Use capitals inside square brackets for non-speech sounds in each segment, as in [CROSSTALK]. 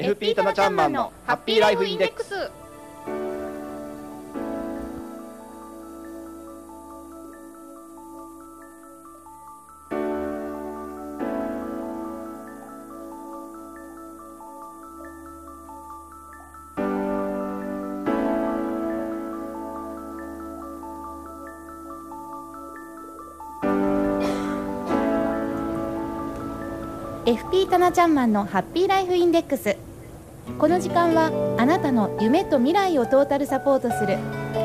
FP タナちゃんマンのハッピーライフインデックス。FP タナちゃんマンのハッピーライフインデックス。この時間はあなたの夢と未来をトータルサポートする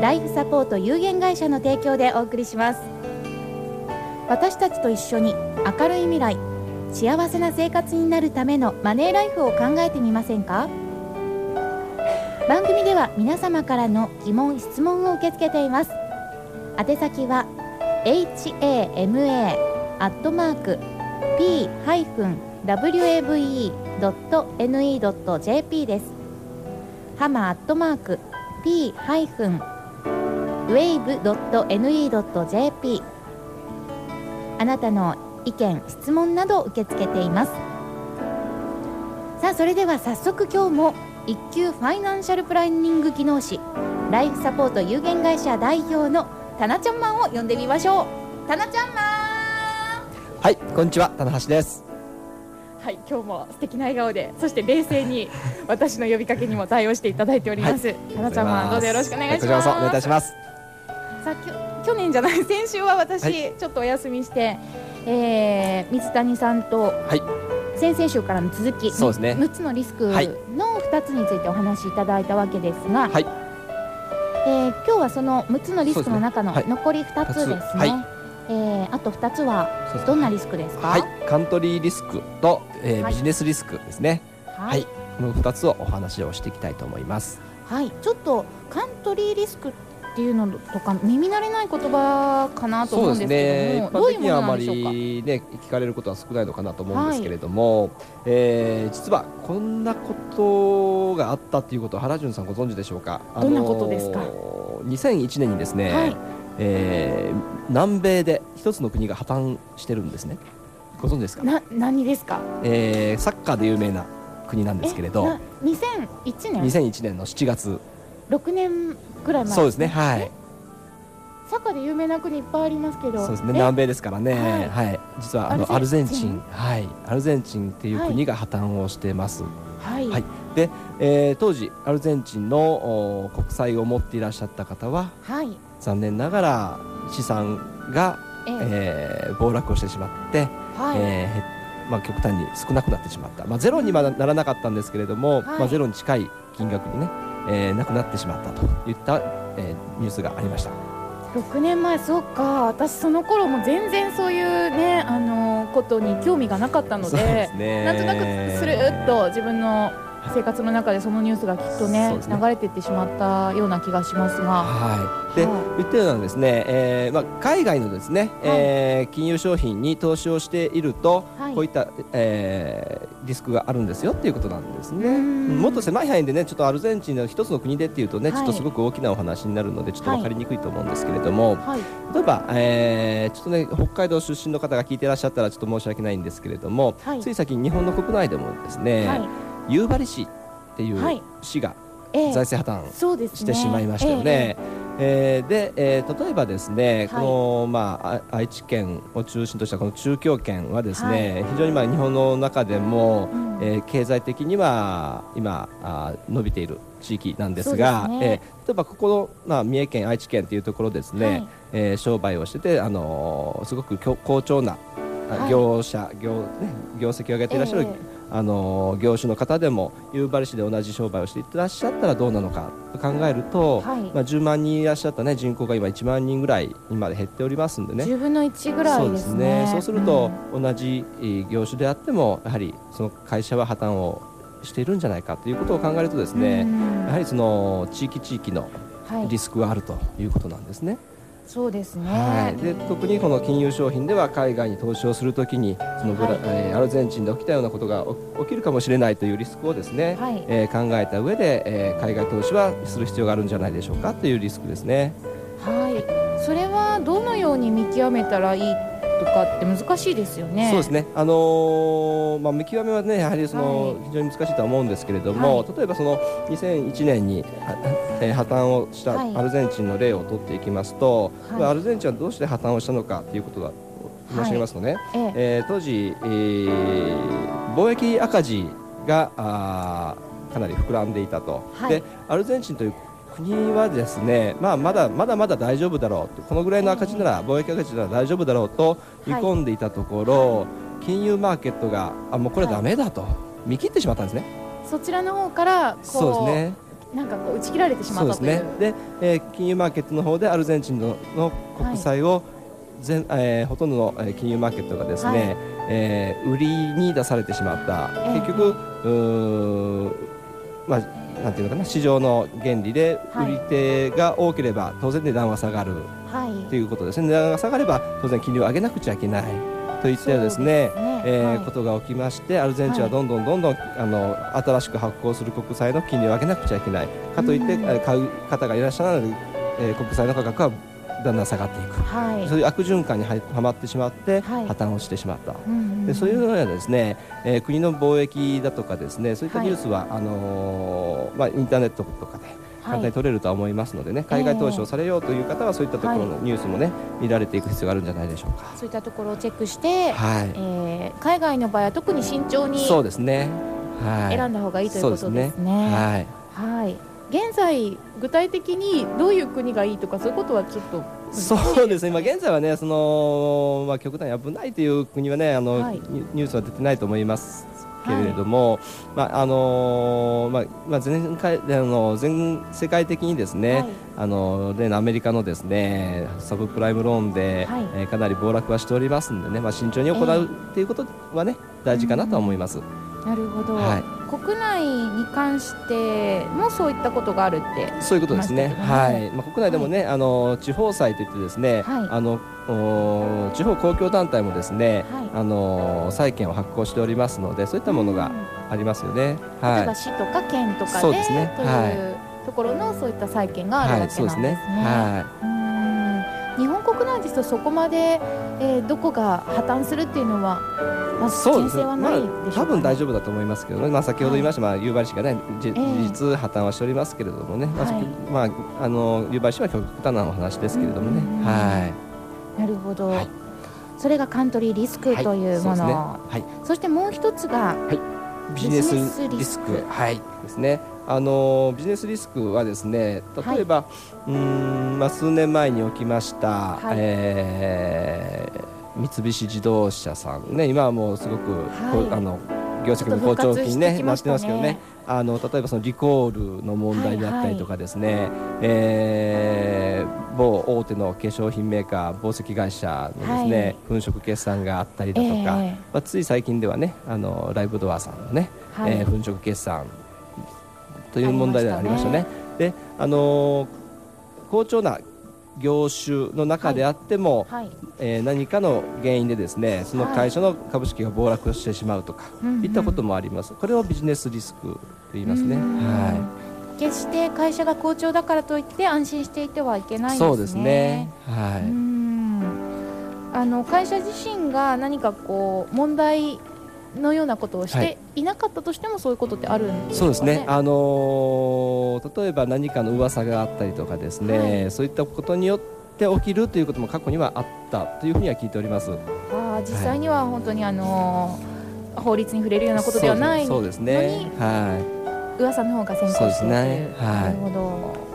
ライフサポート有限会社の提供でお送りします。私たちと一緒に明るい未来幸せな生活になるためのマネーライフを考えてみませんか？番組では皆様からの疑問質問を受け付けています。宛先は hama アットマーク p-wave p-wave.ne.jp です。ハマアットマーク p-wave.ne.jp あなたの意見質問など受け付けています。さあそれでは早速今日も一級ファイナンシャルプランニング技能士ライフサポート有限会社代表のタナちゃんマンを呼んでみましょう。タナちゃんマン。はい、こんにちは、棚橋です。はい、今日も素敵な笑顔で、そして冷静に私の呼びかけにも対応していただいております。タナちゃんマン、どうぞよろしくお願いします。こちらこそお願いいたします。さあ、きょ去年じゃない、先週は私、はいちょっとお休みして、えー、水谷さんとはい、先々週からの続き、そうですね。6つのリスクのはい。2つについてお話しいただいたわけですが、はい、えー今日はその6つのリスクの中の残り2つですね。えーあと2つはどんなリスクですか？はい、カントリーリスクと、えーはいビジネスリスクですね。ははい、この二つをお話をしていきたいと思います。はい、ちょっとカントリーリスクっていうのとか耳慣れない言葉かなと思うんですけども、一どういうもの般的にはあま。りね聞かれることは少ないのかなと思うんですけれども、えー実はこんなことがあったっていうことを原潤さんご存知でしょうか？どんなことですか？あのー2001年にですね、はいえー南米で一つの国が破綻してるんですね。ご存知ですか？な何ですか？えーサッカーで有名な国なんですけれど。えな2001年、2001年の7月。6年ぐらい前。そうですねはい。サッカーで有名な国いっぱいありますけど。そうですねえ南米ですからね。ははい、実はあのアアルゼンチン。はい。アルゼンチンっていう国が破綻をしてます、はい、はい。で、えー当時アルゼンチンのお国債を持っていらっしゃった方ははい、残念ながら資産が、ええ。えー暴落をしてしまって、はい、えーへまあ、極端に少なくなってしまった、まあ、ゼロにはならなかったんですけれども、はい。まあ、ゼロに近い金額にね、えーなくなってしまったといった、えーニュースがありました。6年前そうか。私その頃も全然そういうねあのことに興味がなかったのでなんとなくスルーっと自分の生活の中でそのニュースがきっとねね。流れていってしまったような気がしますが。はい、で、はい言ってるのはですね、えーまあ、海外のですね、えー金融商品に投資をしていると、はい。こういった、えーリスクがあるんですよっていうことなんですね。うん。もっと狭い範囲でね、ちょっとアルゼンチンの一つの国でっていうとね、はい。ちょっとすごく大きなお話になるので、ちょっと分かりにくいと思うんですけれども、はい。例えば、えーちょっとね、北海道出身の方が聞いていらっしゃったら、ちょっと申し訳ないんですけれども、はい。つい最近、日本の国内でもですね、はい。夕張市っていうはい。市がええ。財政破綻してしまいましたよね。えーで、えー例えばですね、はい。この、まあ、あ愛知県を中心としたこの中京圏はですね、は非常にまあ日本の中でも、うんえー経済的には今あー伸びている地域なんですがね。えー例えばここの、まあ、三重県愛知県というところですね、はい。えー商売をしてて、あのーすごく好調な業者、業ね、業績を上げていらっしゃる、ええあの業種の方でも夕張市で同じ商売をしていらっしゃったらどうなのかと考えると、はい。まあ、10万人いらっしゃった、ね、人口が今1万人ぐらいにまで減っておりますんで。ね。10分の1ぐらいですね。そうすると、同じえー業種であってもやはりその会社は破綻をしているんじゃないかということを考えるとですね、うん。やはりその地域地域のはい。リスクがあるということなんですね。そうですね、はい、で特にこの金融商品では海外に投資をするときにそのブラ、はい。えーアルゼンチンで起きたようなことが起起きるかもしれないというリスクをですね、はい。えー考えた上で、えー海外投資はする必要があるんじゃないでしょうかというリスクですね。はい、それはどのように見極めたらいいとかって難しいですよね。そうですね、あのーまあ、見極めはねやはりその、はい。非常に難しいとは思うんですけれども、はい。例えばその2001年に、はえー破綻をしたはい。アルゼンチンの例を取っていきますと、はい。まあアルゼンチンはどうして破綻をしたのかということが申し上げますとね、ええ。えー当時、えー貿易赤字があーかなり膨らんでいたと、はい。でアルゼンチンという国はですね、まあ、まだまだまだ大丈夫だろうとこのぐらいの赤字なら、貿易赤字なら大丈夫だろうと見込んでいたところ、金融マーケットがあもうこれダメだと、見切ってしまったんですね。そちらの方からそうですね。なんかこう打ち切られてしまったという。ですね。で、えー金融マーケットの方でアルゼンチンのの国債を全、えーほとんどの、えー金融マーケットがですね、はい。えー売りに出されてしまった、ええ結局、うーんまあなんていうのかな市場の原理ではい売り手が多ければ当然値段は下がる。はい。ということですね。値段が下がれば当然金利を上げなくちゃいけない。といったようですね。ですね。えーはい。ことが起きましてアルゼンチンはどんどんどんどん、あの新しく発行する国債の金利を上げなくちゃいけない。かといって、買う方がいらっしゃらない、えー国債の価格はだんだん下がっていく、はい。そういう悪循環にははまってしまって、はい破綻をしてしまった。うんうんうんでそういうのはですね、えー国の貿易だとかですねそういったニュースは、あのーまあ、インターネットとかで簡単に取れるとは思いますのでね、海外投資をされようという方はそういったところのニュースもね、見られていく必要があるんじゃないでしょうか。そういったところをチェックして、はい、えー海外の場合は特に慎重にそうですね。はい。選んだ方がいいということですそうね。はい。はい。現在具体的にどういう国がいいとかそういうことはちょっとそうですね、まあ、現在はね、そのまあ、極端に危ないという国はね、あの、はいニュースは出てないと思いますけれども。まあ、あのーまあ、まあ、全回、あの、全世界的にですね。はいあの、例のアメリカのですね、サブプライムローンで、はいえーかなり暴落はしておりますんでね、まあ、慎重に行ええうっていうことはね、大事かなとは思います。なるほど、はい国内に関してもそういったことがあるってそういうことですね。はい。まあ国内でもね、あの地方債といってですね、はいあのお地方公共団体もですね、はいあの債券を発行しておりますので、そういったものがありますよね。例えはい。ば市とか県とかでそうですねというところのそういった債権があるわけはい、なんですね。そうですね。はうーん日本国内ですとそこまで、えーどこが破綻するっていうのは、まい。あ、そうですね。危険性はないでしょうか、ね多分大丈夫だと思いますけどね。まあ先ほど言いました、まあ夕張市がね、じええ事実破綻はしておりますけれどもね。まあはいまああの夕張市は極端なお話ですけれどもねうん。はなるほど、はいそれがカントリーリスい。クというもの、そうですね。はい。そしてもう一つがビジネスビジネスリリスクスクはいですね。あのビジネスリスクはですね、例えば、うーんまあ数年前に起きました、はい。えー三菱自動車さん。ね、今はもうすごく、はい。あの業績もちょっと好調期にね復活してきなってますけどね。あの例えばそのリコールの問題であったりとかですね、えー某大手の化粧品メーカー宝石会社のですね、はい。粉飾決算があったりだとか、ええ。まあ、つい最近ではねあのライブドアさんのね、はい。えー粉飾決算という問題がありましたね。であのー好調な業種の中であっても、はい、えー何かの原因でですねその会社の株式が暴落してしまうとか、うんうんいったこともあります。これをビジネスリスクと言いますね。うんは決して会社が好調だからといって安心していてはいけないい。ですね。そうですね。はうい。んあの会社自身が何かこう問題のようなことをしはてい。いなかったとしてもそういうことってあるんですかそうですね。あのー例えば何かの噂があったりとかですね、はい。そういったことによって起きるということも過去にはあったというふうには聞いております。あー実際には本当にあの法律に触れるようなことではないそうですね。は噂の方が先行そうですしているね。はい。なるほど。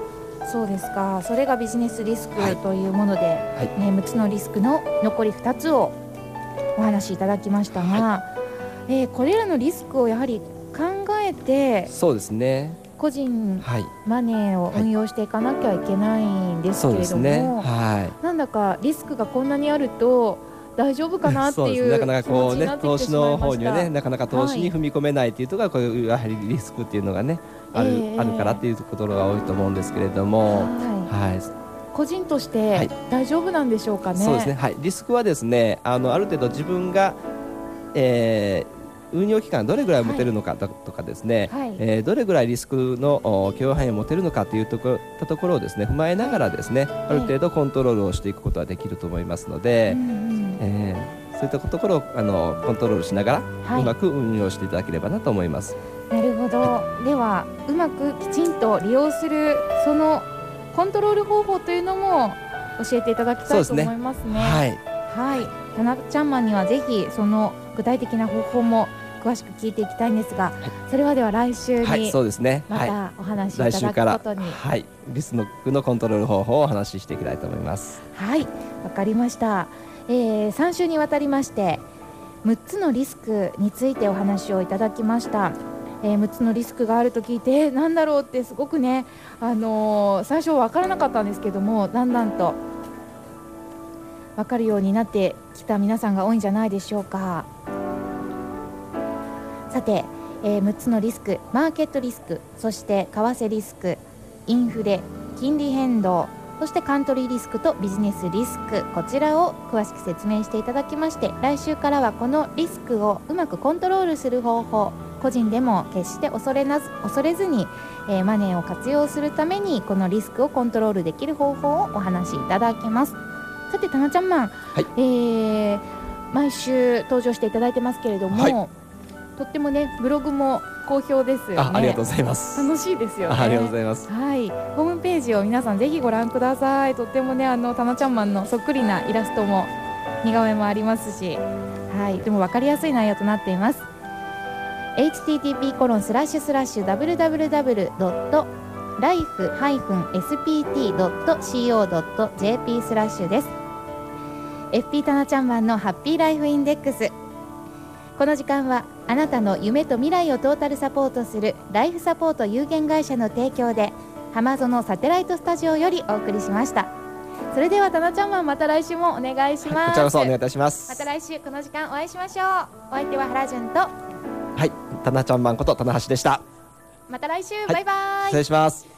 そうですか。それがビジネスリスクはい。というもので、い。えー6つのリスクの残り2つをお話しいただきましたが、えーこれらのリスクをやはり考えい。てそうですね。個人はい。マネーを運用していかなきゃいけないんですけれども、ね。はなんだかリスクがこんなにあると大丈夫かなってそうね。いうなかなかこうね投資の方にはねなかなか投資に踏み込めないっていうところがこういうやはりリスクっていうのがねある、ええあるからっていうところが多いと思うんですけれども。ははい。い、個人としはてい大丈夫なんでしょうかね。そうですね。はい。リスクはですね、あのある程度自分が、えー運用期間どれぐらい持てるのかととかですね、はい。えーどれぐらいリスクのお許容範囲を持てるのかというところたところをですね。踏まえながらですね、ある程度コントロールをしていくことはできると思いますのでう、えー、そういったところをあのコントロールしながら、はい。うまく運用していただければなと思います。なるほど。ではうまくきちんと利用するそのコントロール方法というのも教えていただきたいと思いますね。はい、はい、タナちゃんマンにはぜひその具体的な方法も詳しく聞いていきたいんですが、それはでは来週はい、にそうですね。はい。またお話しいただくことに、はい、リスノックのコントロール方法をお話ししていきたいと思います。はい、わかりました。えー、3週にわたりまして6つのリスクについてお話をいただきました。えー、6つのリスクがあると聞いて、え [LAUGHS] ーなんだろうってすごくね、あのー最初わからなかったんですけどもだんだんとわかるようになってきた皆さんが多いんじゃないでしょうか。さて、えー6つのリスクマーケットリスクそして為替リスクインフレ金利変動そしてカントリーリスクとビジネスリスクこちらを詳しく説明していただきまして来週からはこのリスクをうまくコントロールする方法個人でも決して恐れなず恐れずに、えーマネーを活用するためにこのリスクをコントロールできる方法をお話しいただきます。さてたなちゃんマン、いえー毎週登場していただいてますけれども、はいとってもねブログも好評ですよねあ、ありがとうございます。楽しいですよねあありがとうございます。はい、ホームページを皆さんぜひご覧ください。とってもね、あのたなちゃんマンのそっくりなイラストも似顔絵もありますし、はい、とてもわかりやすい内容となっています。http コロンスラッシュスラッシュ www ドットライフ -spt ドット co ドット jp スラッシュです。FP タナちゃんマンのハッピーライフインデックス。この時間はあなたの夢と未来をトータルサポートするライフサポート有限会社の提供で浜園サテライトスタジオよりお送りしましたそれではたなちゃんマンまた来週もお願いします、こちらこそお願いいたします。また来週この時間お会いしましょうお相手は原潤とはい、たなちゃんマンこと棚橋でした。また来週、いバイバイ失礼します。